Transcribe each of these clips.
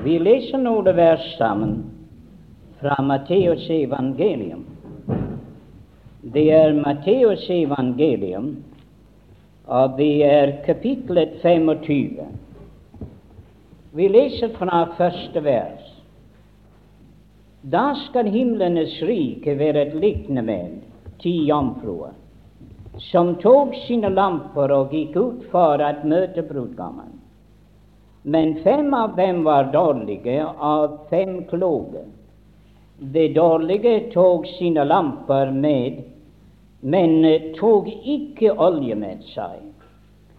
Vi leser noen vers sammen fra Matteus evangelium. Det er Matteus evangelium, og det er kapitlet 25. Vi leser fra første vers. Da skal himlenes rike være et likne med ti jomfruer som tok sine lamper og gikk ut for å møte brudgommen. Men fem av dem var dårlige, av fem kloke. De dårlige tok sine lamper med, men tok ikke olje med seg.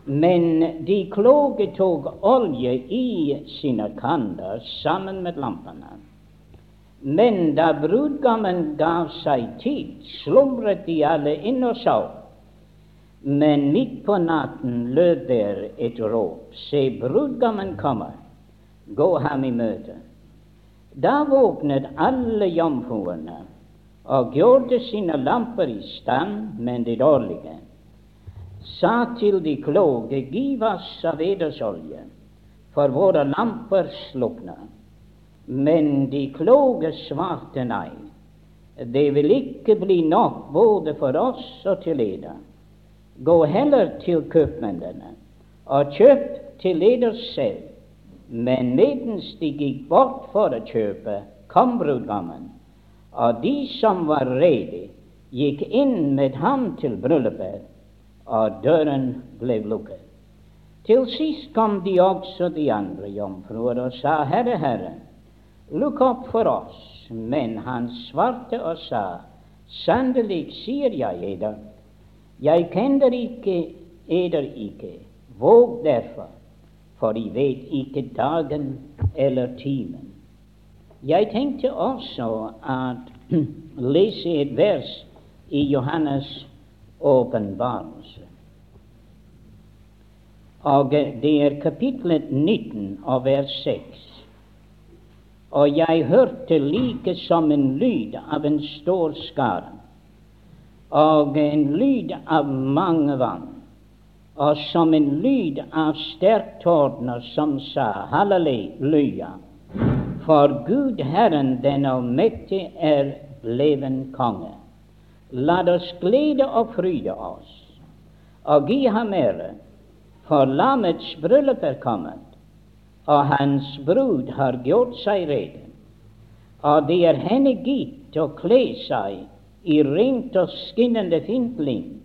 Men de kloke tok olje i sine kanner sammen med lampene. Men da brudgommen gav seg tid, slumret de alle inn og sov. Men midt på natten lød der et råp. se, brudgommen kommer, gå ham i møte. Da våknet alle jomfruene og gjorde sine lamper i stand, men de dårlige sa til de kloke, giv oss av olje, for våre lamper slukner. Men de kloke svarte nei. Det vil ikke bli nok både for oss og til eder. Gå heller til kjøpmennene og kjøp til eder selv. Men medens de gikk bort for å kjøpe, kom brudgommen, og de som var rede, gikk inn med ham til bryllupet, og døren ble lukket. Til sist kom de også de andre jomfruer og sa, Herre, Herre, lukk opp for oss. Men han svarte og sa, Sannelig sier jeg eder, jeg kjenner ikke eder ikke. Våg derfor, for I vet ikke dagen eller timen. Jeg tenkte også at lese et vers i Johannes' åpenbarelse. Og det er kapitlet 19 og vers 6. Og jeg hørte like som en lyd av en stor skare og en lyd av mange vann, og som en lyd av sterk tordner som sa halleluja, for Gud Herren den allmektige er leven konge. La oss glede og fryde oss og gi ham ære, for lammets bryllup er kommet, og hans brud har gjort seg rede, og det er henne gitt å kle seg i rent og skinnende fint lin,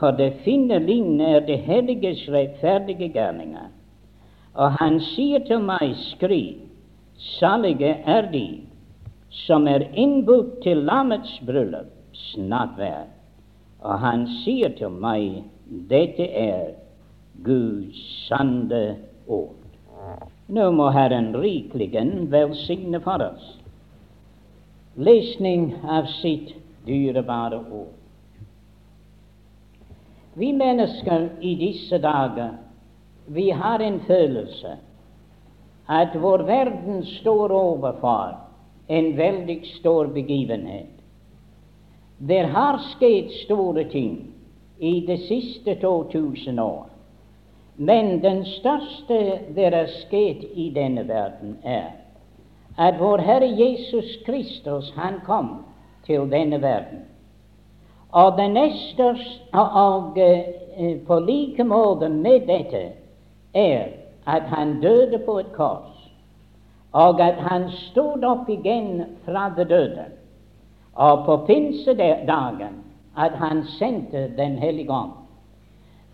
for det fine lin er det helliges rettferdige gjerninger. Og han sier til meg, skriv, salige er de som er innbudt til lammets bryllup, snart vær. Og han sier til meg, dette er Guds sande ord. Nå må Herren rikelig velsigne for oss lesning av sitt dyrebare ord. Vi mennesker i disse dager, vi har en følelse at vår verden står overfor en veldig stor begivenhet. Det har skjedd store ting i de siste 2000 år. Men den største det er skjedd i denne verden, er at vår Herre Jesus Kristus, han kom til denne verden. Og det neste og, uh, på like måte med dette er at han døde på et kors, og at han stod opp igjen fra de døde, og på pinsedagen at han sendte Den hellige ånd.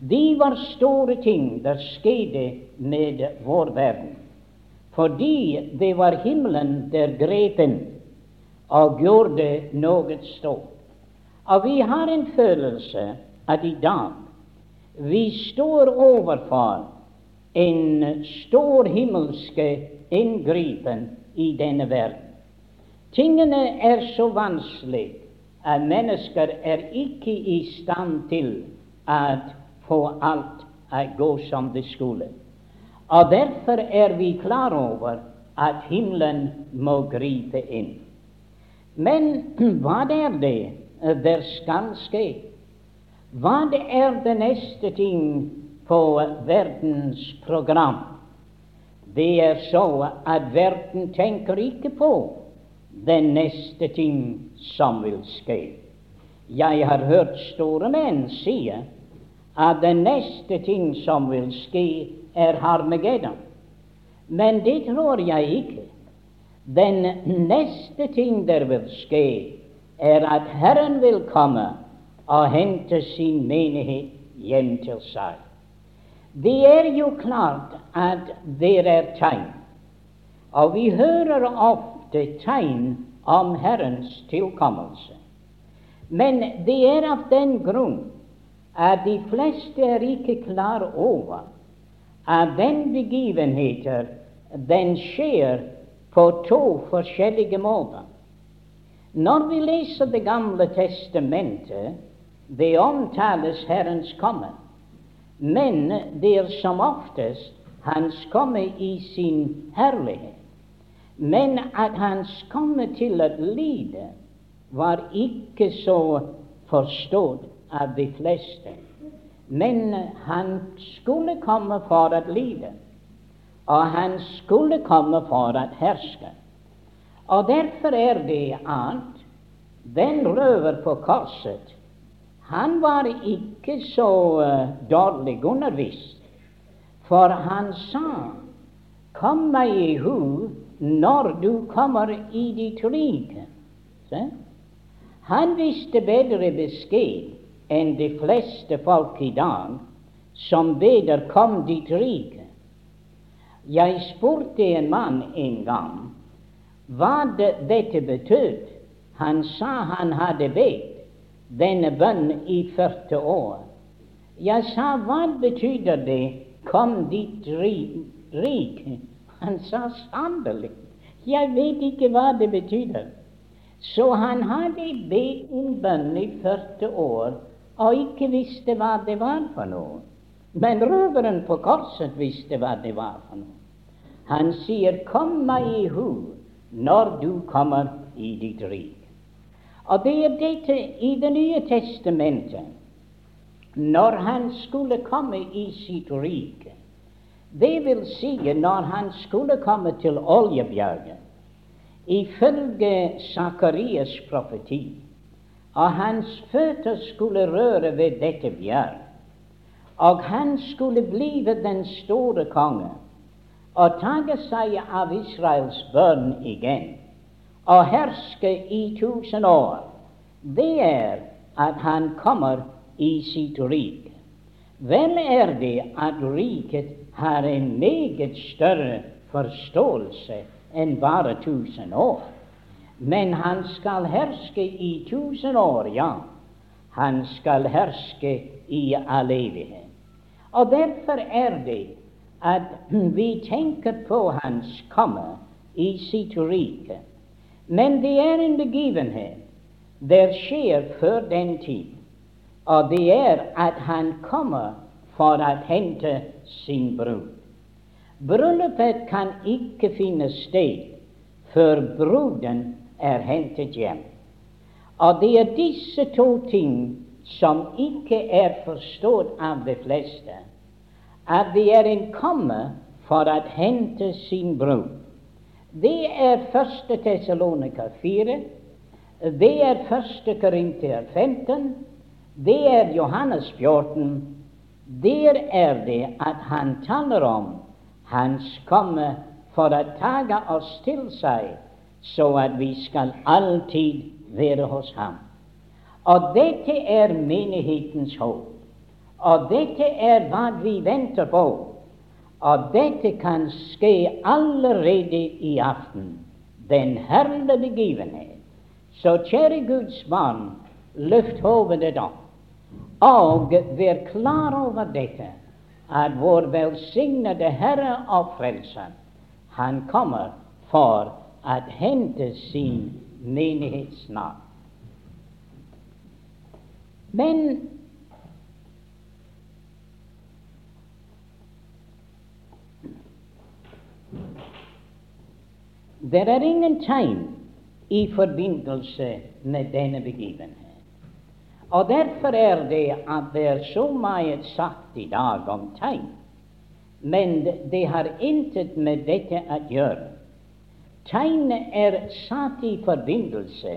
De var store ting der skjedde med vår verden, fordi det var himmelen der grep inn og gjorde noe stort. Og vi har en følelse at i dag vi står overfor en stor himmelske inngripen i denne verden. Tingene er så vanskelig at mennesker er ikke i stand til å få alt å gå som det skulle. Og Derfor er vi klar over at himmelen må gripe inn. Men hva er det eh, der skal skje? Hva er det neste ting på verdens program? det er så at verden tenker ikke på den neste ting som vil skje. Jeg har hørt store menn si at den neste ting som vil skje, er Harmageddon. Men det tror jeg ikke. Den neste ting der vil skje, er at Herren vil komme og hente sin menighet hjem til seg. Det er jo klart at det er tegn, og vi hører ofte tegn om Herrens tilkommelse. Men det er av den grunn at de fleste er ikke klar over at den begivenheter den skjer på to forskjellige måter. Når vi leser Det gamle testamentet, det omtales Herrens komme. Men det er som oftest Hans komme i sin herlighet. Men at Hans komme til å lide var ikke så forstått av de fleste. Men han skulle komme for å lide og han skulle komme for å herske. Og derfor er det at den røver på korset han var ikke så uh, dårlig undervist, for han sa Kom meg i hu når du kommer i ditt rike. Se? Han visste bedre beskjed enn de fleste folk i dag som beder kom ditt rike. Jeg spurte en mann en gang hva det, dette betød. Han sa han hadde bedt denne bønn i 40 år. Jeg sa hva betyr det, kom ditt rik? Han sa sannelig, jeg vet ikke hva det betyr. Så han hadde bedt en bønn i 40 år og ikke visste hva det var for noe. Men røveren på korset visste hva det var for noe. Han sier, 'Kom meg i hu når du kommer i ditt rik'. Og det er dette i Det nye testamentet, når han skulle komme i sitt rike. Det vil si når han skulle komme til Oljebjerget, ifølge Sakarias profeti, og hans føtter skulle røre ved dette bjerg, og han skulle blive den store konge å ta seg av Israels børn igjen og herske i tusen år, det er at han kommer i sitt rike. Vel er det at riket har en meget større forståelse enn bare tusen år. Men han skal herske i tusen år, ja. Han skal herske i all evighet. Og derfor er det at vi tenker på Hans komme i sitt rike. Men det er en begivenhet der skjer før den tid, og det er at han kommer for å hente sin brud. Bryllupet kan ikke finne sted før bruden er hentet hjem. Og det er disse to ting som ikke er forstått av de fleste at det er en komme for å hente sin brud. Det er første Tessalonika 4, det er første Korinter 15, det er Johannes 14. Der er det at han taler om hans komme for å ta oss til seg, så at vi skal alltid være hos ham. Og dette er menighetens håp. Og dette er hva vi venter på. Og dette kan skje allerede i aften. Den herlige begivenhet. Så kjære Guds barn, løft hodet opp, og vær klar over dette, at vår velsignede Herre og Frelser, han kommer for å hente sin menighet snart. Men Det er ingen tegn i forbindelse med denne begivenhet. Og Derfor er det at det er så mye sagt i dag om tegn. men det har intet med dette å gjøre. Tegnet er satt i forbindelse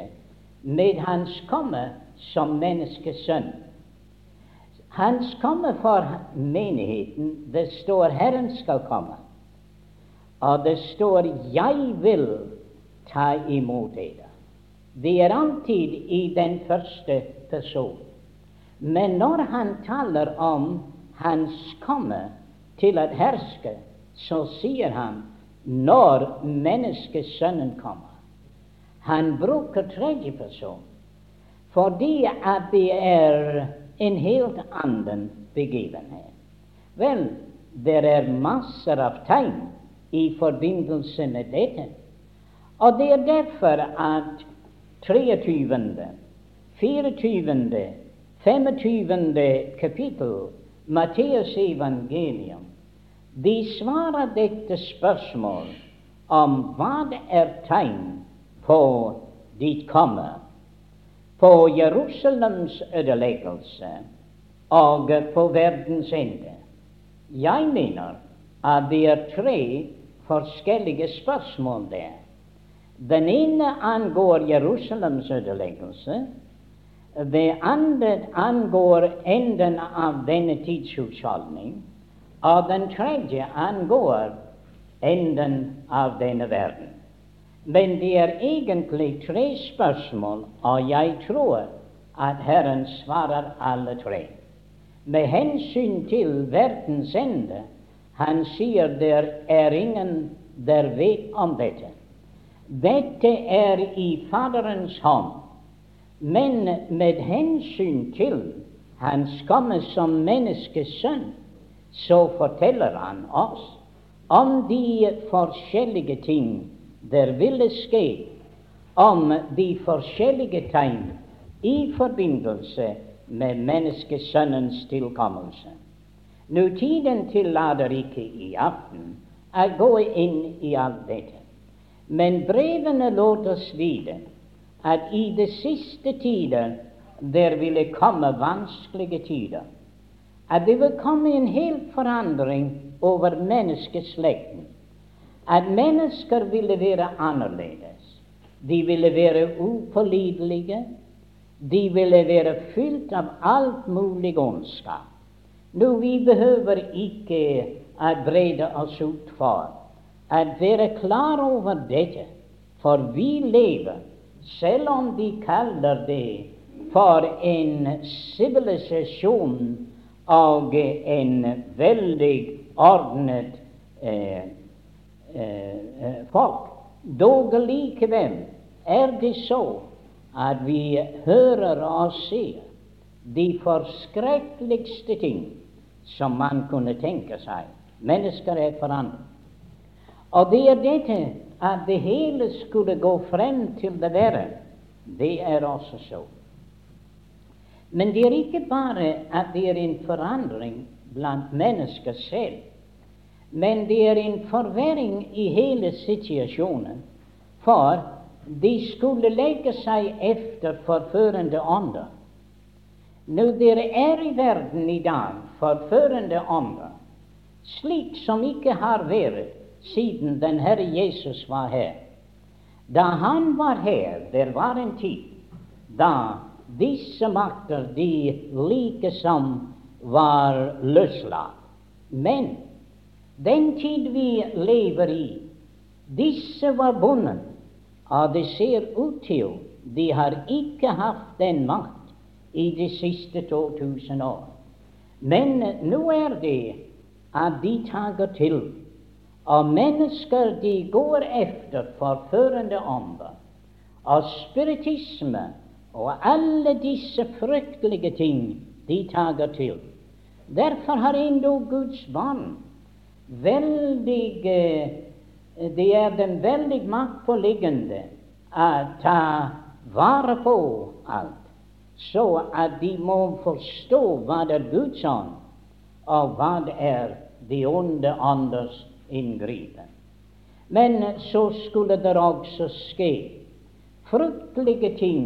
med hans komme som menneskesønn. Hans komme for menigheten, det står 'Herren skal komme', og det står 'Jeg vil ta imot dere'. Det er alltid i den første person. Men når han taler om hans komme til å herske, så sier han 'når menneskesønnen kommer'. Han bruker tredje person fordi at det er en helt annen begivenhet. Vel, det er masser av tegn i forbindelse med dette. Og det er derfor at 23., 24., 25. kapittel Matteus evangelium de svarer dette spørsmål om hva det er tegn på ditt komme, på Jerusalems ødeleggelse og på verdens ende. Jeg mener at det er tre forskjellige spørsmål der. Den ene angår Jerusalems ødeleggelse. Det andre angår enden av denne tidshusholdning. Og den tredje angår enden av denne verden. Men det er egentlig tre spørsmål, og jeg tror at Herren svarer alle tre. Med hensyn til verdens ende han sier der er ingen der vet om dette. Dette er i Faderens hånd. Men med hensyn til hans komme som menneskesønn, så forteller han oss om de forskjellige ting der ville skje om de forskjellige tegn i forbindelse med menneskesønnens tilkommelse. Nå, tiden tillater ikke i aften å gå inn i alt dette, men brevene lot oss vite at i de siste tider der ville komme vanskelige tider, at det vil komme en hel forandring over menneskeslekten at mennesker ville være annerledes. De ville være upålitelige. De ville være fylt av alt mulig ondskap. Nå, vi behøver ikke brede oss ut for å være klar over dette, for vi lever, selv om de kaller det for en sivilisasjon og en veldig ordnet eh, Eh, eh, folk. Dog likevel er det så at vi hører og ser de forskrekkeligste ting som man kunne tenke seg. Mennesker er forandret. Og det er dette at det hele skulle gå frem til det verre. Det er også så. Men det er ikke bare at det er en forandring blant mennesker selv. Men det er en forverring i hele situasjonen, for de skulle legge seg efter forførende ånder. Når dere er i verden i dag forførende ånder, slik som ikke har vært siden den Herre Jesus var her. Da han var her, der var en tid da disse makter de likesom var løslatt. Men den tid vi lever i, disse var bundet, og det ser ut til de har ikke hatt den makt i de siste 2000 år. Men nå er det at de tager til, og mennesker de går efter forførende ånder, og spiritisme og alle disse fryktelige ting de tager til. Derfor har endog Guds barn veldig Det er den veldig maktpåliggende å ta vare på alt, så at de må forstå hva det er Guds ånd, og hva det er de onde ånders inngripen. Men så skulle det også skje fryktelige ting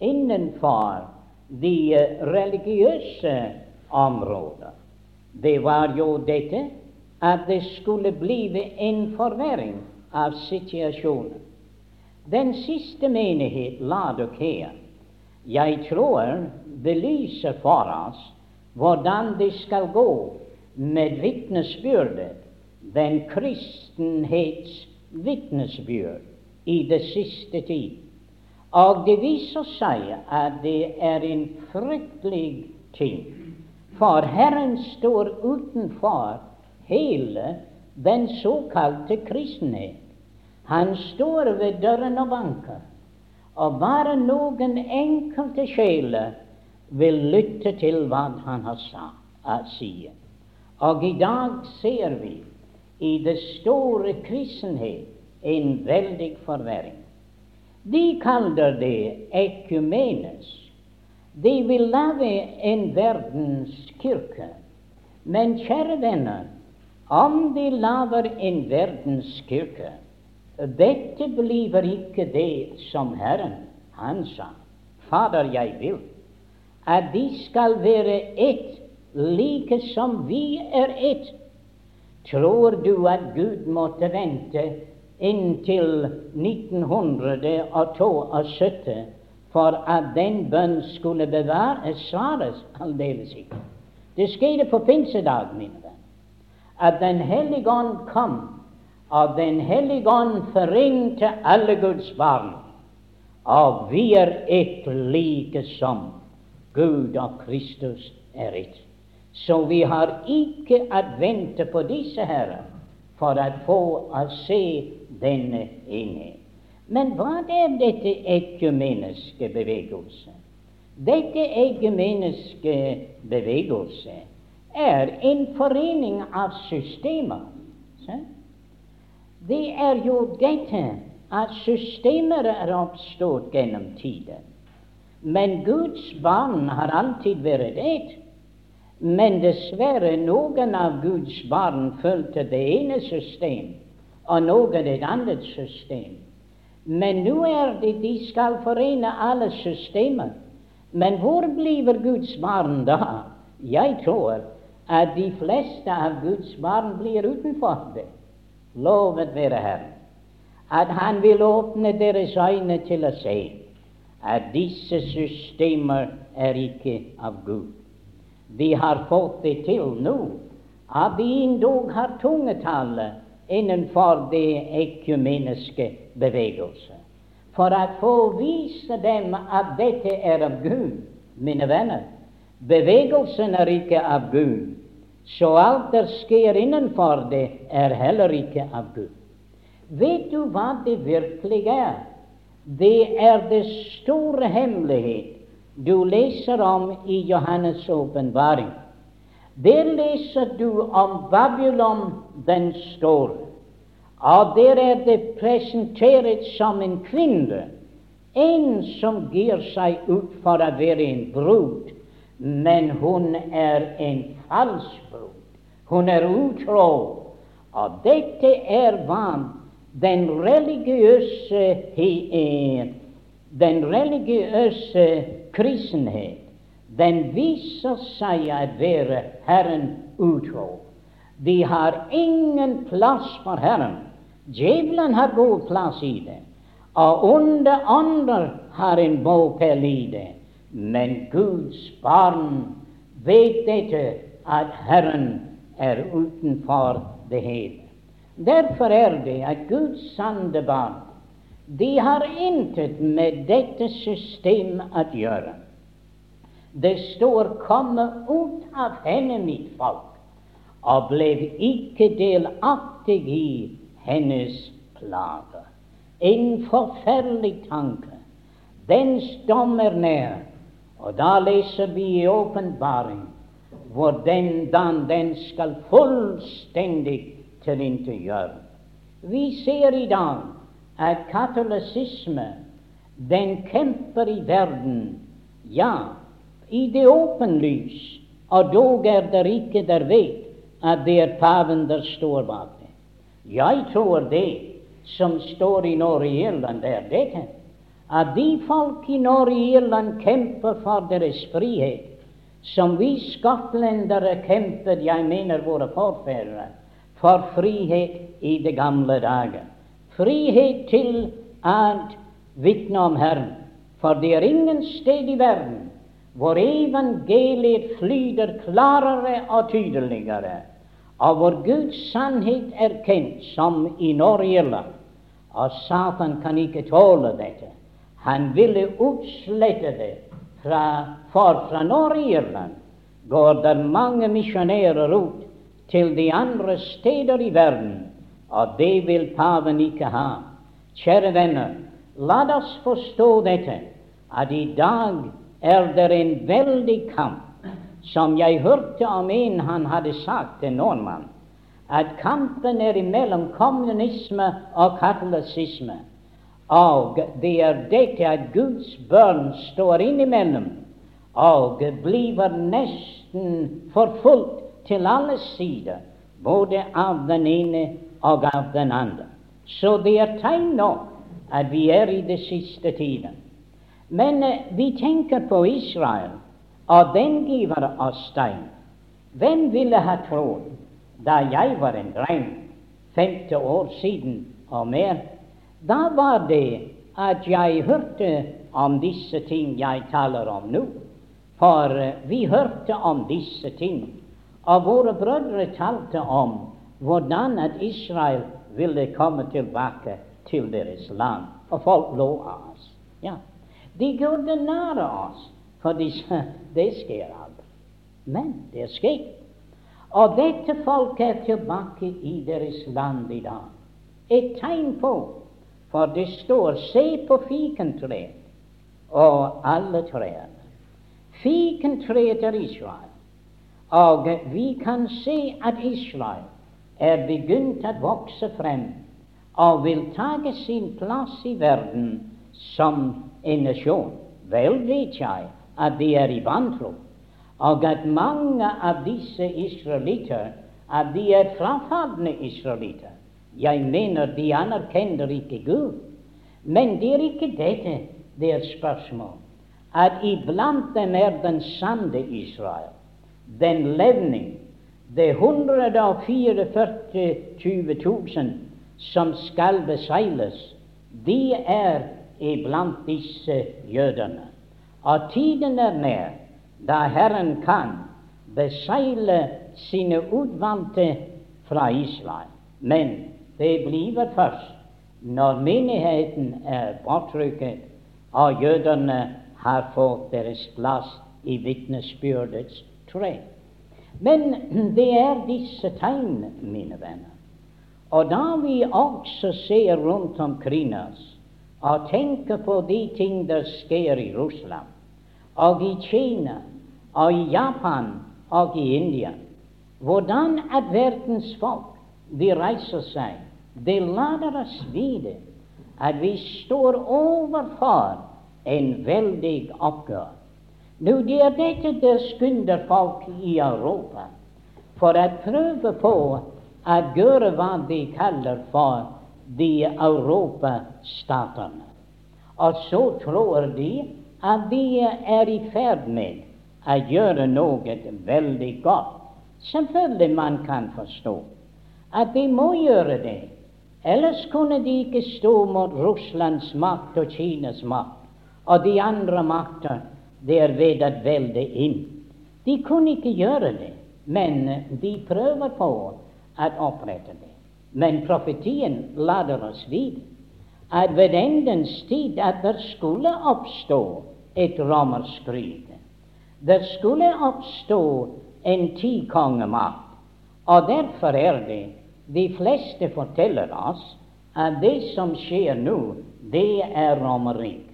innenfor de religiøse områder. Det var jo dette at det skulle bli en forverring av situasjonen. Den siste menighet, Ladokea, jeg tror belyser for oss hvordan det skal gå med vitnesbyrdet, den kristenhets vitnesbyrd, i det siste tid. Og det viser seg at det er en fryktelig ting. For Herren står utenfor hele den såkalte kristenhet. Han står ved døren og banker. Og bare noen enkelte sjeler vil lytte til hva han har sagt, sier. Og i dag ser vi i det store kristenhet en veldig forverring. De kaller det ekumenes. De vil lage en verdenskirke. Men kjære venner, om de lager en verdenskirke, dette blir ikke det som Herren han sa. Fader, jeg vil at de skal være ett, like som vi er ett. Tror du at Gud måtte vente inntil 1972 for at den bønn skulle bevare, svares aldeles ikke. Det skjedde på pinsedag, mine venner, at Den hellige ånd kom av Den hellige ånd forente alle Guds barn, og vi er ett like som Gud og Kristus er ett. Så vi har ikke å vente på disse herrer for å få å se denne enhet. Men hva er dette ekumeniske bevegelse? Dette ekumeniske bevegelse er en forening av systemer. Så? Det er jo dette at systemer er oppstått gjennom tiden. Men Guds barn har alltid vært ett. Men dessverre, noen av Guds barn fulgte det ene system, og noen et annet system. Men nå er det de skal forene alle systemer. Men hvor blir Guds barn da? Jeg tror at de fleste av Guds barn blir utenfor det. Lovet være Herren, at Han vil åpne deres øyne til å se at disse systemer er ikke av Gud. Vi har fått det til nå, at vi endog har tungetallet innenfor det ekumeniske bevegelse. For å få vise dem at dette er av Gud, mine venner. Bevegelsen er ikke av Gud. Så alt der skjer innenfor det, er heller ikke av Gud. Vet du hva det virkelig er? Det er det store hemmelighet du leser om i Johannes' åpenbaring. Der leser du om Babylon den store. Og der er det presentert som en kvinne, en som gir seg ut for å være en brud, men hun er en falsk brud. Hun er utro. Og dette er hva den religiøse, den religiøse kristenhet den viser seg å være Herren utro. De har ingen plass for Herren. Djevelen har god plass i det, og onde ånder har en bopel i det. Men Guds barn vet dette, at Herren er utenfor det hele. Derfor er det at Guds sanne barn de har intet med dette system å gjøre. Det står 'komme ut av henne, mitt folk', og ble ikke delaktig i hennes plager. En forferdelig tanke. Dens dom er nær. Og da leser vi i åpenbaring hvor den den skal fullstendig tilintetgjøre. Vi ser i dag at katolisisme den kjemper i verden, ja, i det åpenlys, og dog er det ikke der vet at det er paven der står bak det. Jeg tror det som står i Norge-Irland, er dette at de folk i Norge-Irland kjemper for deres frihet som vi skotlendere kjempet, jeg mener våre forfedre, for frihet i de gamle dager. Frihet til å vitne om Herren. For det er ingen sted i verden hvor evangeliet flyter klarere og tydeligere, og hvor Guds sannhet er kjent som i Norge-Irland. Og Satan kan ikke tåle dette. Han ville utslette det. Fra, for fra Norge-Irland går det mange misjonærer ut til de andre steder i verden, og det vil paven ikke ha. Kjære venner, la oss forstå dette, at i dag er det en veldig kamp, som jeg hørte om en han hadde sagt til nordmann, at kampen er mellom kommunisme og katolisisme. Og det er dette at Guds børn står innimellom og blir nesten forfulgt til alle sider, både av den ene og av den andre. Så det er tegn nok at vi er i det siste tiden. Men eh, vi tenker på Israel, og den giver oss tegn. Hvem ville ha trodd, da jeg var en dreng, 50 år siden og mer, da var det at jeg hørte om disse ting jeg taler om nå. For eh, vi hørte om disse ting og våre brødre talte om hvordan at Israel ville komme tilbake til deres land. Og folk lå av oss. Ja. De gjorde narr av oss, for de sa det skjer aldri. Men det skjer. Og dette folket er tilbake i deres land i dag. Et tegn på, for det står se på fikentreet og alle trærne. Fikentreet er Israel. Og vi kan se at Israel er begynt å vokse frem og vil ta sin plass i verden som en nasjon. Vel vet jeg at de er i vantro, og at mange av disse israelitter at de er frafalne israelitter. Jeg mener de anerkjenner ikke Gud. Men det er ikke dette det er spørsmål. At iblant dem er den sanne Israel den levning, det 144 000 som skal beseiles, de er iblant disse jødene. Og tiden er nær da Herren kan beseile sine utvalgte fra Israel. Men det blir først når menigheten er bortrykket og jødene har fått deres plass i vitnesbyrdets tre. Men det er disse tegn, mine venner. Og da vi også ser rundt omkring oss og tenker på de ting der skjer i Russland, og i Kina, og i Japan og i India, hvordan at verdens folk de reiser seg, det lader oss vite at vi står overfor en veldig oppgave. Nå, det er dette det skynder folk i Europa for å prøve på å gjøre hva de kaller for de europastatene. Og så tror de at de er i ferd med å gjøre noe veldig godt. Selvfølgelig man kan forstå at de må gjøre det. Ellers kunne de ikke stå mot Russlands makt og Kinas makt og de andre makter det er ved å velde inn. De kunne ikke gjøre det, men de prøver på å opprette det. Men profetien lader oss vite at ved endens tid at det skulle oppstå et romersk rike. Det skulle oppstå en tikongemakt. Og derfor er det de fleste forteller oss at det som skjer nå, det er Romerriket.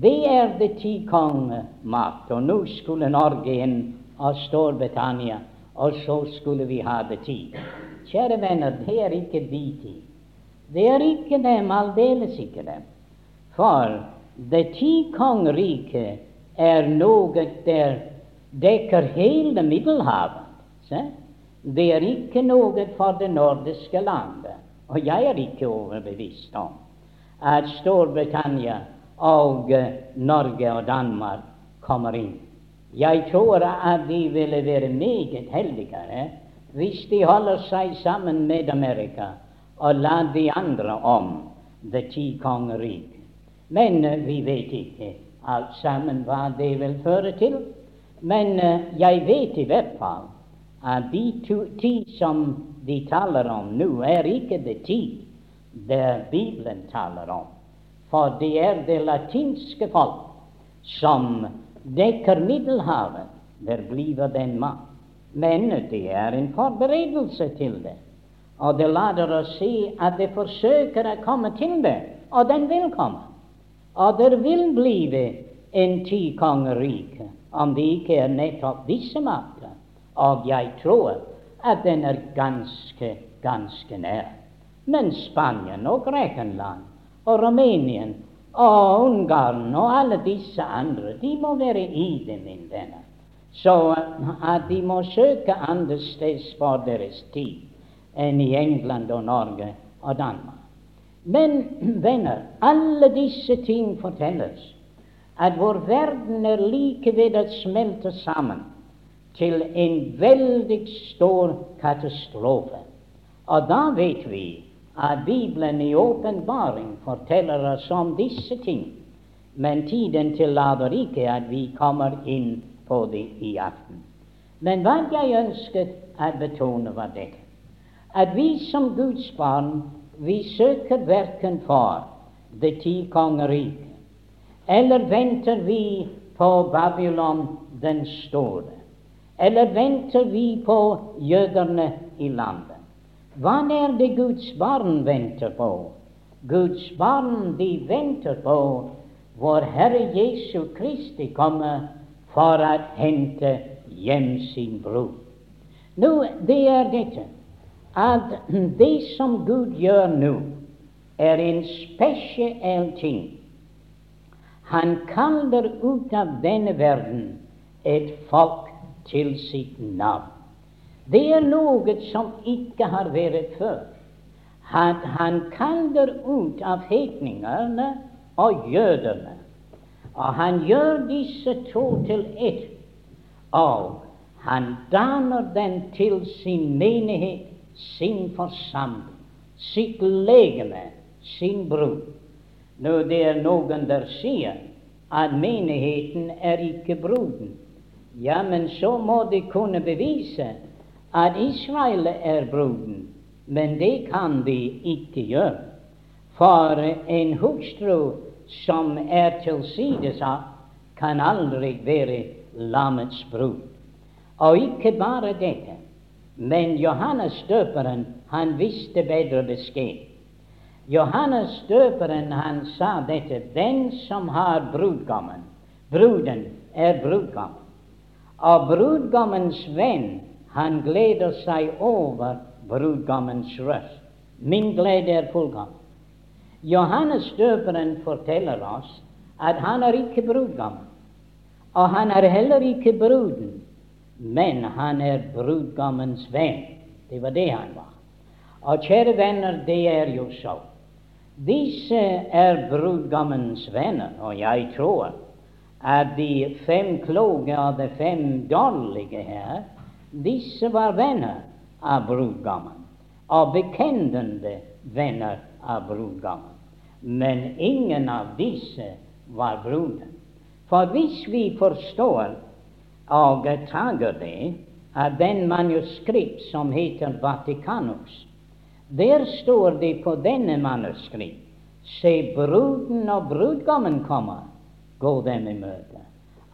Det er det ti kongemakt. Og nå skulle Norge inn og Storbritannia, og så skulle vi ha det ti. Kjære venner, det er ikke de ti. Det er ikke dem, aldeles ikke dem. For det ti kongeriket er noe der dekker hele Middelhavet. Se? Det er ikke noe for det nordiske landet. Og jeg er ikke overbevist om at Storbritannia og Norge og Danmark kommer inn. Jeg tror at de ville være meget heldigere hvis de holder seg sammen med Amerika og lar de andre om det ti kongerik. Men uh, vi vet ikke alt sammen hva det vil føre til. Men uh, jeg vet i hvert fall at de to, ti som de taler om nå, er ikke det ti det Bibelen taler om. For det er det latinske folk som dekker Middelhavet. Der blir den mann. Men det er en forberedelse til det. Og det later oss si at det forsøker å komme til det, og den vil komme. Og det vil bli en ti kongerike, om det ikke er nettopp disse makter. Og jeg tror at den er ganske, ganske nær. Men Spania og Grekenland og Rumænien og Ungarn og alle disse andre, de må være i det, min venner. Så at de må søke andre steds for deres tid enn i England og Norge og Danmark. Men venner, alle disse ting fortelles at vår verden er like ved å smelte sammen til en veldig stor katastrofe. Og da vet vi at Bibelen i åpenbaring forteller oss om disse ting. Men tiden tillater ikke at vi kommer inn på det i aften. Men hva jeg ønsket å betone, var dette at vi som Guds barn, vi søker verken for det ti kongeriket, eller venter vi på Babylon den store, eller venter vi på jødene i landet. Hva er det Guds barn venter på? Guds barn de venter på vår Herre Jesu Kristi komme for å hente hjem sin bror. Nå, det er dette at det som Gud gjør nå, er en spesiell ting. Han kaller ut av denne verden et folk til sitt navn. Det er noe som ikke har vært før. At han kaller ut av hetningene og jødene. Og han gjør disse to til ett. Og han danner den til sin menighet sin forsamling, sitt legeme, sin brud. Når det er noen der sier at menigheten er ikke bruden, ja, men så må de kunne bevise at Israel er bruden. Men det kan de ikke gjøre. For en hustru som er tilsidesatt, kan aldri være lammets brud. Og ikke bare dette. Men Johannes døperen, han visste bedre beskjed. Johannes døperen, han sa dette Den som har brudgommen, bruden er brudgommen. Og brudgommens venn, han gleder seg over brudgommens røst. Min glede er fullkommen. Johannes døperen forteller oss at han er ikke brudgommen, og han er heller ikke bruden men han er brudgommens venn. Det var det han var. Og kjære venner, det er jo så. Disse er brudgommens venner, og jeg tror at de fem kloke og de fem dårlige her, disse var venner av brudgommen, og bekjentende venner av brudgommen. Men ingen av disse var bruden. For hvis vi forstår og tager det av den manuskript som heter Vatikanus. Der står det på denne manuskript Se, bruden og brudgommen kommer, gå dem i møte.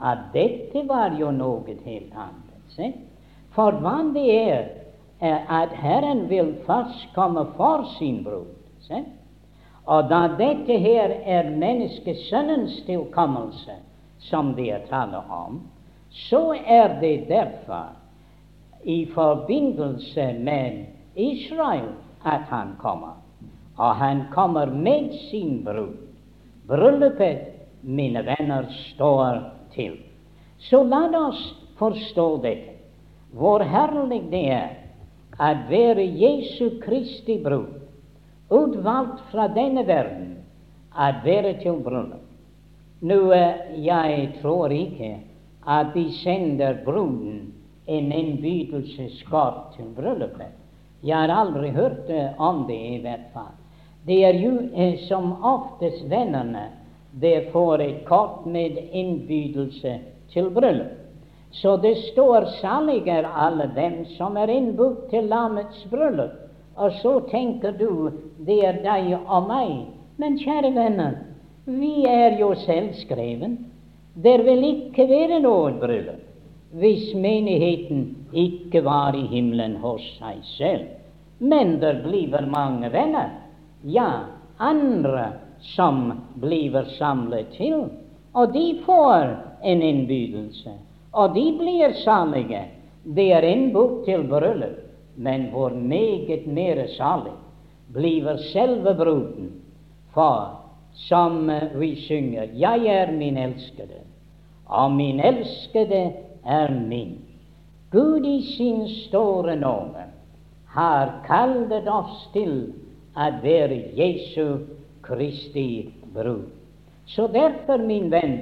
At dette var jo noe helt annet. Se? For hva det er, er at Herren vil først komme for sin brud. Se? Og da dette her er menneskesønnens tilkommelse, som det er tale om, så er det derfor i forbindelse med Israel at han kommer. Og han kommer med sin brud. Bryllupet, mine venner, står til. Så la oss forstå dette. Hvor herlig det er å være Jesu Kristi brud, utvalgt fra denne verden, å være til bryllup. Nå, jeg tror ikke at de sender bruden en innbydelseskort til bryllupet. Jeg har aldri hørt om det, i hvert fall. Det er jo eh, som oftest vennene det får et kort med innbydelse til bryllup. Så det står 'salige er alle dem som er innbudt til lammets bryllup'. Og så tenker du det er deg og meg. Men kjære venner, vi er jo selvskreven. Det vil ikke være noe bryllup hvis menigheten ikke var i himmelen hos seg selv. Men det blir mange venner. Ja, andre som blir samlet til. Og de får en innbydelse, og de blir salige. De er innbudt til bryllup, men hvor meget mer salig blir selve bruden. For som vi synger, jeg er min elskede, og min elskede er min. Gud i sin store nåde har kallet oss til å være Jesu Kristi brud. Så derfor, min venn,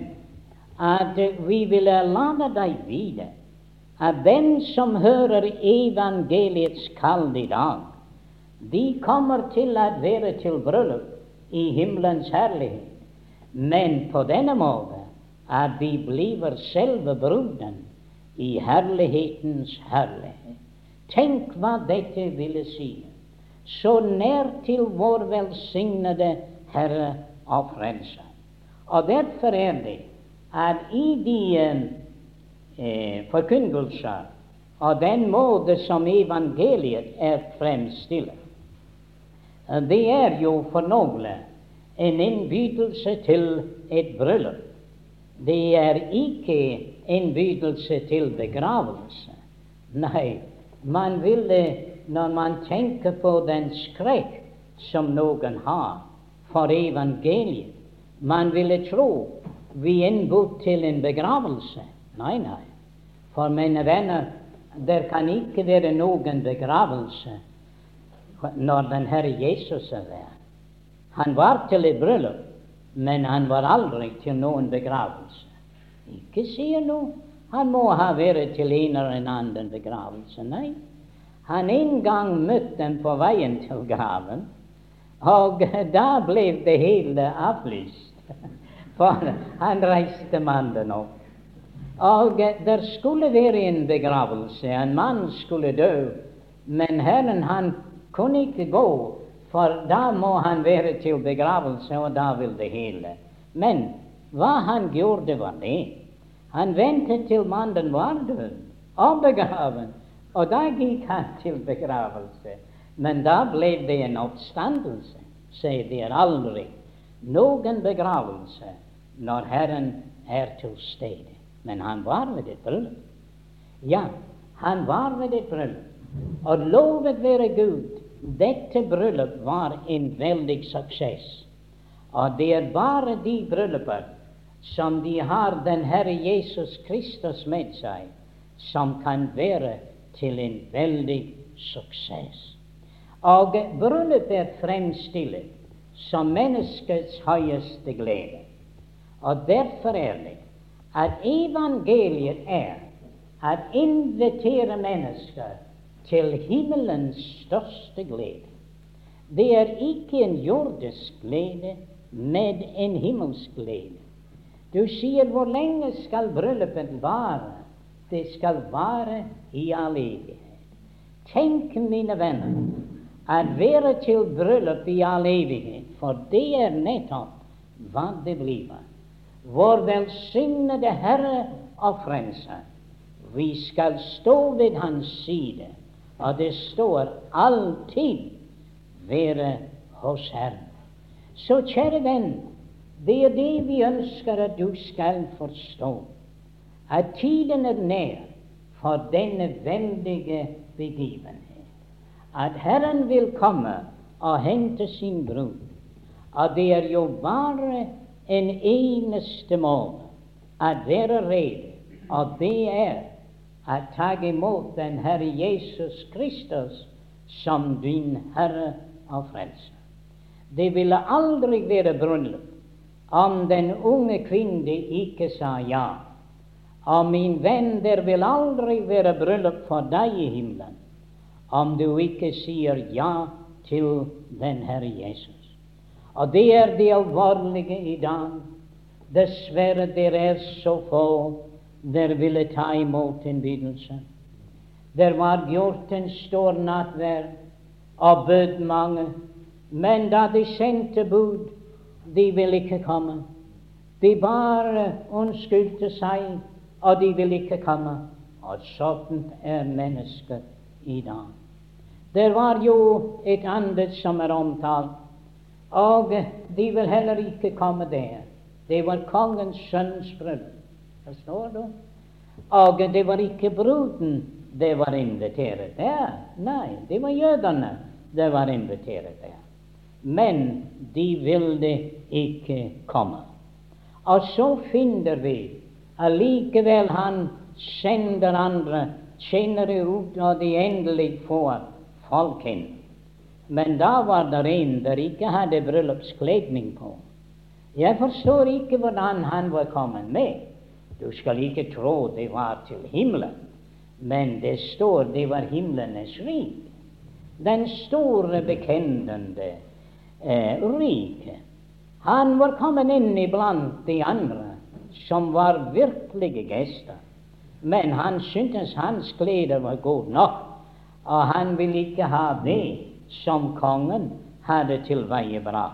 at vi vil lade deg vite at den som hører evangeliets kall i dag, de kommer til å være til bryllup i himmelens herlighet. Men på denne måte at de blir selve bruden i herlighetens herlighet. Tenk hva dette ville si. Så nær til vår velsignede Herre og Frelser. Og derfor er det at i de eh, forkynnelser og den måte som evangeliet er fremstilt, det er jo for noen en innbydelse til et bryllup. Det er ikke innbydelse til begravelse. Nei, man ville, når man tenker på den skrekk som noen har for evangeliet. Man ville tro vi innbød til en begravelse. Nei, nei. For mine venner, det kan ikke være noen begravelse når den Herre Jesus er der. Han var til et bryllup, men han var aldri til noen begravelse. Ikke sier noe. Han må ha vært til en eller annen begravelse. Nei. Han en gang møtte dem på veien til graven. Og da ble det hele avlyst, for han reiste mannen opp. Og der skulle være en begravelse, en mann skulle dø, men Herren han kunne ikke gå, for da må han være til begravelse, og da vil det hele. Men hva han gjorde, var det. Han ventet til mannen var død og begraven, og da gikk han til begravelse. Men da ble det en oppstandelse. Se, det er aldri noen begravelse når Herren er til stede. Men han var ved et bryllup. Ja, han var ved et bryllup. Og lovet være Gud, dette bryllup var en veldig suksess. Og det er bare de brylluper som de har den Herre Jesus Kristus med seg, som kan være til en veldig suksess. Og bryllup er fremstilt som menneskets høyeste glede. Og derfor er det at evangeliet er å invitere mennesker til himmelens største glede. Det er ikke en jordisk glede, men en himmelsk glede. Du sier hvor lenge skal bryllupet vare? Det skal vare i all evighet. Tenk, mine venner, å være til bryllup i all evighet, for det er nettopp hva det blir. Vår velsignede Herre og Frelser. Vi skal stå ved Hans side, og det står alltid 'være hos Herren'. Så kjære venn, det er det vi ønsker at du skal forstå, at tiden er nær for denne veldige begivenhet. At Herren vil komme og hente sin brud. Og det er jo bare en eneste måte å være rede, og det er å ta imot den Herre Jesus Kristus som din Herre og Frelser. Det ville aldri være bryllup om den unge kvinne ikke sa ja. Og min venn, det vil aldri være bryllup for deg i himmelen om du ikke sier ja til den Herre Jesus. Og det er det alvorlige i dag. Dessverre, det er så få der ville ta imot innbydelsen. Der var gjort en stor nattverd og bød mange, men da de sendte bud, de ville ikke komme. De bare unnskyldte seg, og de ville ikke komme. Og sånn er mennesket i dag. Det var jo et annet som er omtalt, og de vil heller ikke komme der. Det var kongens sønns bryllup. Forstår du? Og det var ikke bruden det var invitert der. Nei, det var jødene det var invitert der. Men de ville ikke komme. Og så finner vi allikevel han sender andre tjenere ut, når de endelig får folk inn. Men da var det en der ikke hadde bryllupskledning på. Jeg forstår ikke hvordan han var kommet med. Du skal ikke tro det var til himmelen, men det står det var himlenes rik. Den store, bekjennende eh, rike. Han var kommet inn iblant de andre som var virkelige gjester. Men han syntes hans klær var gode nok, og han ville ikke ha det som kongen hadde til veie bra.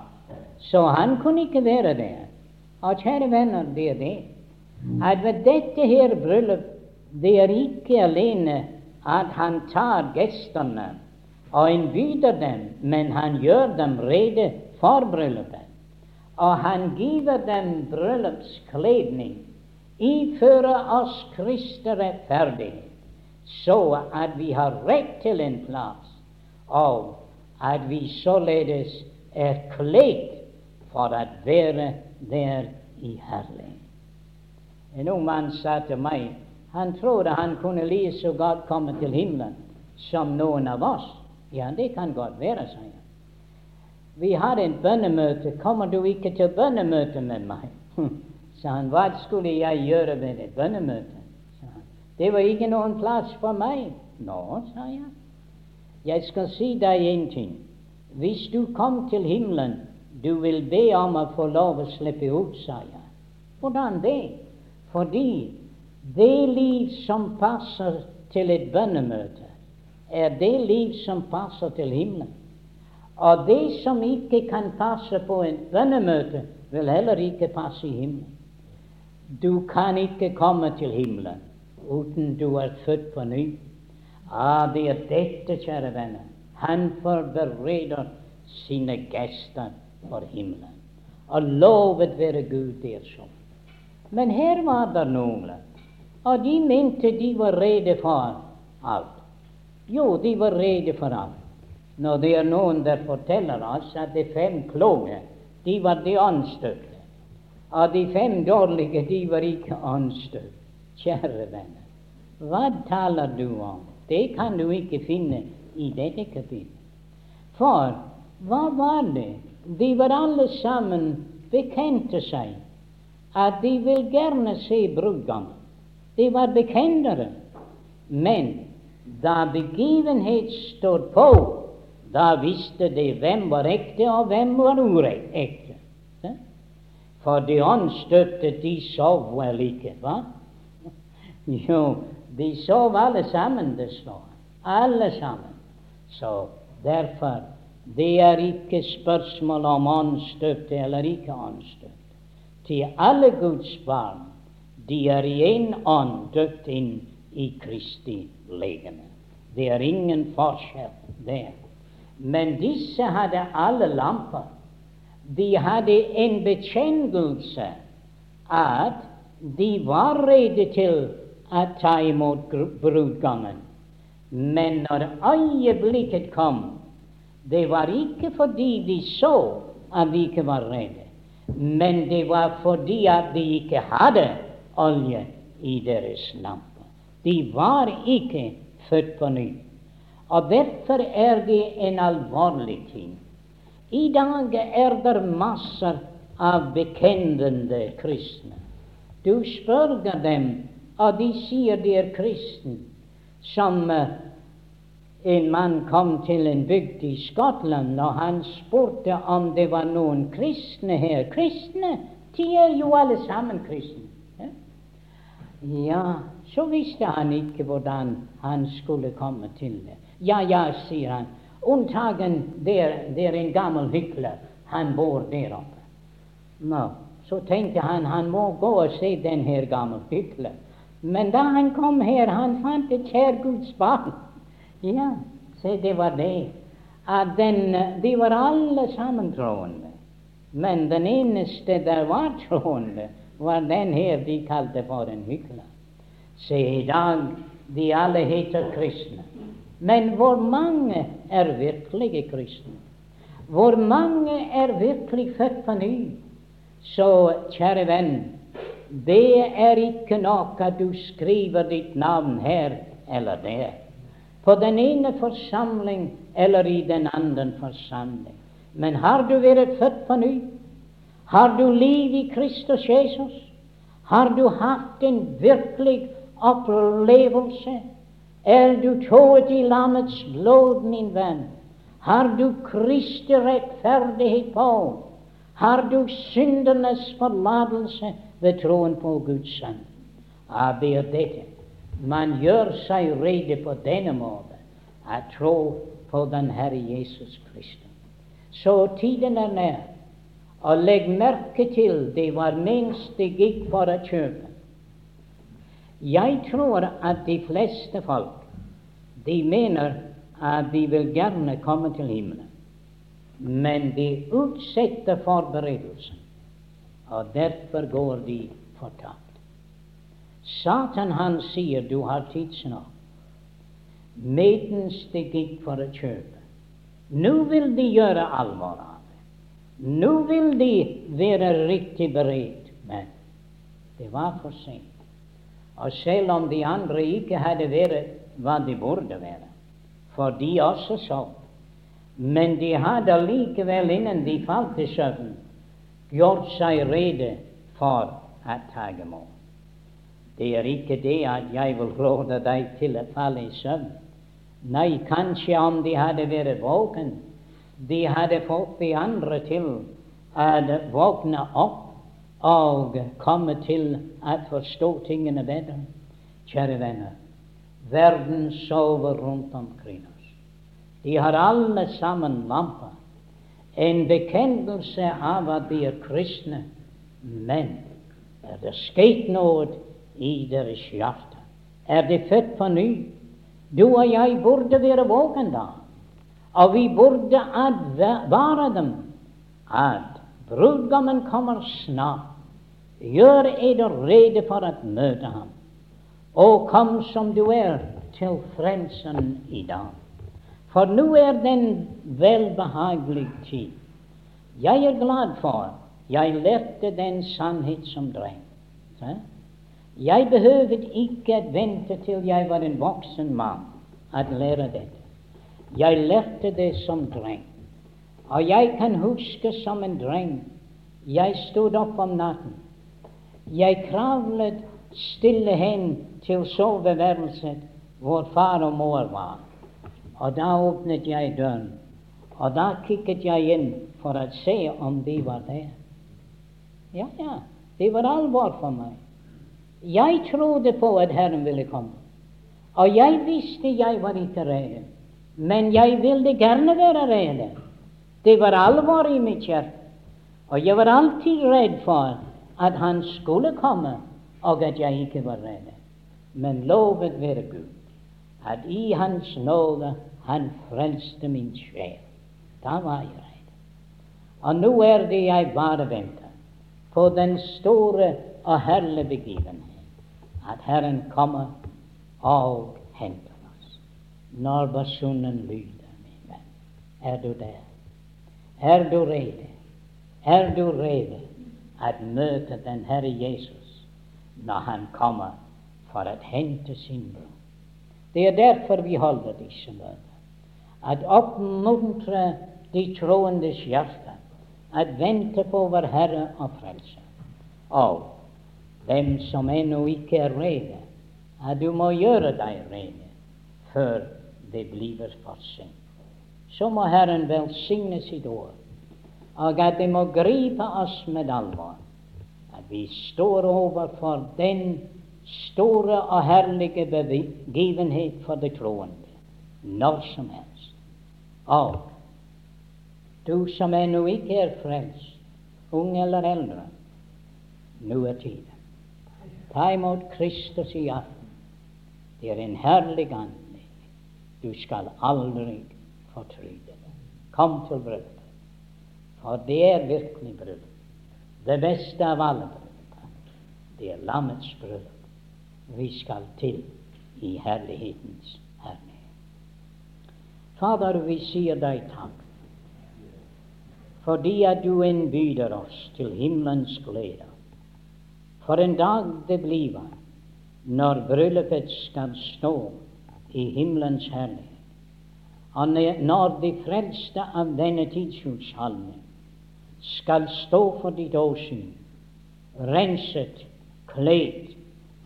Så han kunne ikke være der. Og kjære venner, det er det at ved dette her bryllup det er ikke alene at han tar gjestene og innbyder dem, men han gjør dem rede for bryllupet. Og han giver dem bryllupskledning, ifører oss Kristi rettferdighet, så at vi har rett til en plass, og at vi således er kledd for å være der i herlighet. En ung mann sa til meg han trodde han kunne like så godt komme til himmelen som noen av oss. Ja, det kan godt være, sa jeg. Vi har et bønnemøte. Kommer du ikke til bønnemøte med meg? sa han. Hva skulle jeg gjøre ved et bønnemøte? sa han. Det var ikke noen plass for meg. Nå, sa jeg. Jeg skal si deg en ting. Hvis du kom til himmelen, du vil be om å få lov å slippe ut, sa jeg. Hvordan det? Fordi det liv som passer til et bønnemøte, er det liv som passer til himmelen. Og det som ikke kan passe på et bønnemøte, vil heller ikke passe i himmelen. Du kan ikke komme til himmelen uten du er født på ny. Ah, det er dette, kjære venner. Han forbereder sine gester for himmelen. Og lovet være Gud, der er sånn. Men her var det noen, og de mente de var rede for alt. Jo, de var rede for alt. Når det er noen der forteller oss at de fem kloge, de var de anstøtte. Og de fem dårlige, de var ikke anstøtt. Kjære venner, hva taler du om? Det kan du ikke finne i dette kapittelet. For hva var det? De var alle sammen bekjente seg at de vil gjerne se brudgommen. De var bekjennere. Men da begivenhet stod på, da visste de hvem var ekte, og hvem var urekte. For de åndsstøtte, de sov vel ikke, hva? Jo, de sov alle sammen, det står. Alle sammen. Så derfor det er ikke spørsmål om åndsstøtte eller ikke åndsstøtte til alle Guds barn, de er i en ånd døpt inn i Kristi legeme. Det er ingen forskjell der. Men disse hadde alle lamper. De hadde en bekjennelse at de var rede til å ta imot brudgommen. Men når øyeblikket kom, det var ikke fordi de så at de ikke var rede men det var fordi at de ikke hadde olje i deres lampe. De var ikke født på ny. Og derfor er det en alvorlig ting. I dag er det masser av bekjennende kristne. Du spør dem og de sier de er kristne. som en mann kom til en bygd i Skottland, og han spurte om det var noen kristne her. Kristne? De er jo alle sammen kristne. Ja så visste han ikke hvordan han skulle komme til det. Ja, ja, sier han. Unntagen der, der en gammel hykler. Han bor der oppe. No. Så tenkte han han må gå og se den her gamle hykler. Men da han kom her, han fant et kjær Guds barn. Ja, se, det var det. At den, de var alle sammen troende. Men den eneste der var troende, var den her de kalte for en hykler. Se, i dag de alle heter kristne. Men hvor mange er virkelige kristne? Hvor mange er virkelig født på ny? Så, kjære venn, det er ikke nok at du skriver ditt navn her eller der, på den ene forsamling eller i den andre forsamling. Men har du vært født på ny? Har du liv i Kristus Jesus? Har du hatt en virkelig opplevelse? Er du tået i lammets blod, min venn? Har du Kristi rettferdighet på? Har du syndernes forlatelse ved troen på Guds sønn? Jeg det er dette. Man gjør seg rede på denne måten, at tro på den Herre Jesus Kristus. Så tiden er nær. Og legg merke til det var mens det gikk for å kjøpe. Jeg tror at de fleste folk de mener at de vil gjerne komme til himmelen, men de utsetter forberedelsen, og derfor går de fortapt. Satan han sier du har tidsnok, medens de gikk for å kjøpe. Nå vil de gjøre alvor av det. Nå vil de være riktig beredt, men det var for sent. Og selv om de andre ikke hadde vært hva de burde være, for de også sov, men de hadde likevel, innen de falt i søvn, gjort seg rede for at ta må. Det er ikke det at jeg vil råde deg til å falle i søvn. Nei, kanskje om de hadde vært våken, de hadde fått de andre til å våkne opp og komme til å forstå tingene bedre. Kjære venner, verden sover rundt omkring oss. De har alle sammen lamper. En bekjennelse av at de er kristne. Men er det skjedd noe i deres hjerte? Er de født på ny? Du og jeg burde være våken da. Og vi burde advare dem at brudgommen kommer snart. Gjør eder rede for å møte ham, og kom som du er til frelsen i dag. For nå er den velbehagelig tid. Jeg er glad for jeg lærte den sannhet som dreng. Jeg behøvde ikke vente til jeg var en voksen mann at lære dette. Jeg lærte det som dreng. Og jeg kan huske som en dreng jeg stod opp om natten jeg kravlet stille hen til soveværelset hvor far og mor var. Og da åpnet jeg døren, og da kikket jeg inn for å se om de var der. Ja, ja, det var alvor for meg. Jeg trodde på at Herren ville komme. Og jeg visste jeg var ikke redd, men jeg ville gjerne være redd. Det var alvor i mitt hjerte, og jeg var alltid redd for at han skulle komme, og at jeg ikke var redd. Men lovet være Gud, at i Hans nåde han frelste min sjel. Da var jeg redd. Og nå er det jeg bare venter på den store og herlige begivenhet, at Herren kommer og henter oss. Når basunen lyder, min venn, er du der? Er du rede? Er du rede at møte den Herre Jesus når han kommer for å hente sin bror. Det er derfor vi holder disse møter. At oppmuntre de troendes hjerte, at vente på vår Herre og Frelse. Og dem som ennå ikke er rede, at du må gjøre deg rede før det blir for sent. Så må Herren velsigne sitt ord, og at det må gripe oss med alvor. At vi står overfor den store og herlige begivenhet for det troende når som helst. Og du som ennå ikke er frelst, ung eller eldre, nå er tiden. Ta imot Kristus i aften. Det er en herlig anledning. Du skal aldri fortryde det. Kom til bryllupet, for det er virkelig bryllup. Det beste av alle bryllup. Det er lammets bryllup. Vi skal til i herlighetens herlighet. Fader, vi sier deg takk fordi at du innbyder oss til himmelens glede. For en dag det bliver når bryllupet skal stå i himmelens herlighet, og når de frelste av denne tidshusholdning skal stå for ditt åsyn, renset, kledd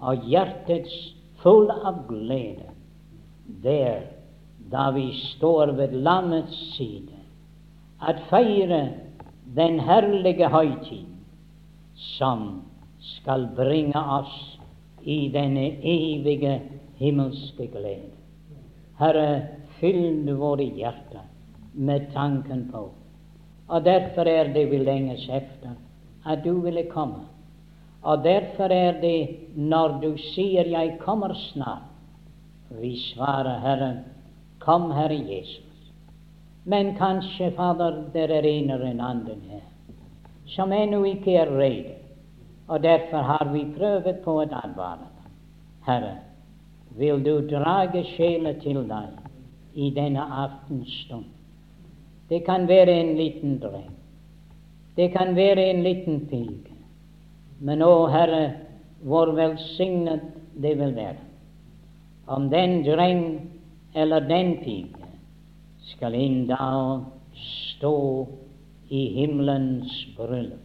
og hjertets full av glede, der da vi står ved landets side, at feire den herlige høytid som skal bringe oss i denne evige himmelske glede. Herre, fyll våre hjerter med tanken på. Og derfor er det vi lenges efter at du ville komme. Og derfor er det når du sier 'Jeg kommer snart', vi svarer Herre, kom Herre Jesus. Men kanskje, Fader, det er en eller en annen her som ennå ikke er rede. Og derfor har vi prøvd på å advare dem. Herre, vil du drage sjela til deg i denne aftenstund? Det kan være en liten dreng. Det kan være en liten pike. Men å Herre, hvor velsignet det vil være om den dreng eller den pike skal en dag stå i himmelens bryllup.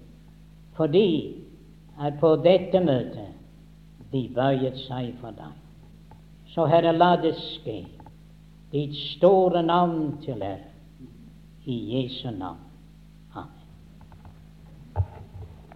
Fordi at på dette møtet de bøyet seg for deg. Så Herre, la det skje. Ditt store navn til ære. I Jesu navn.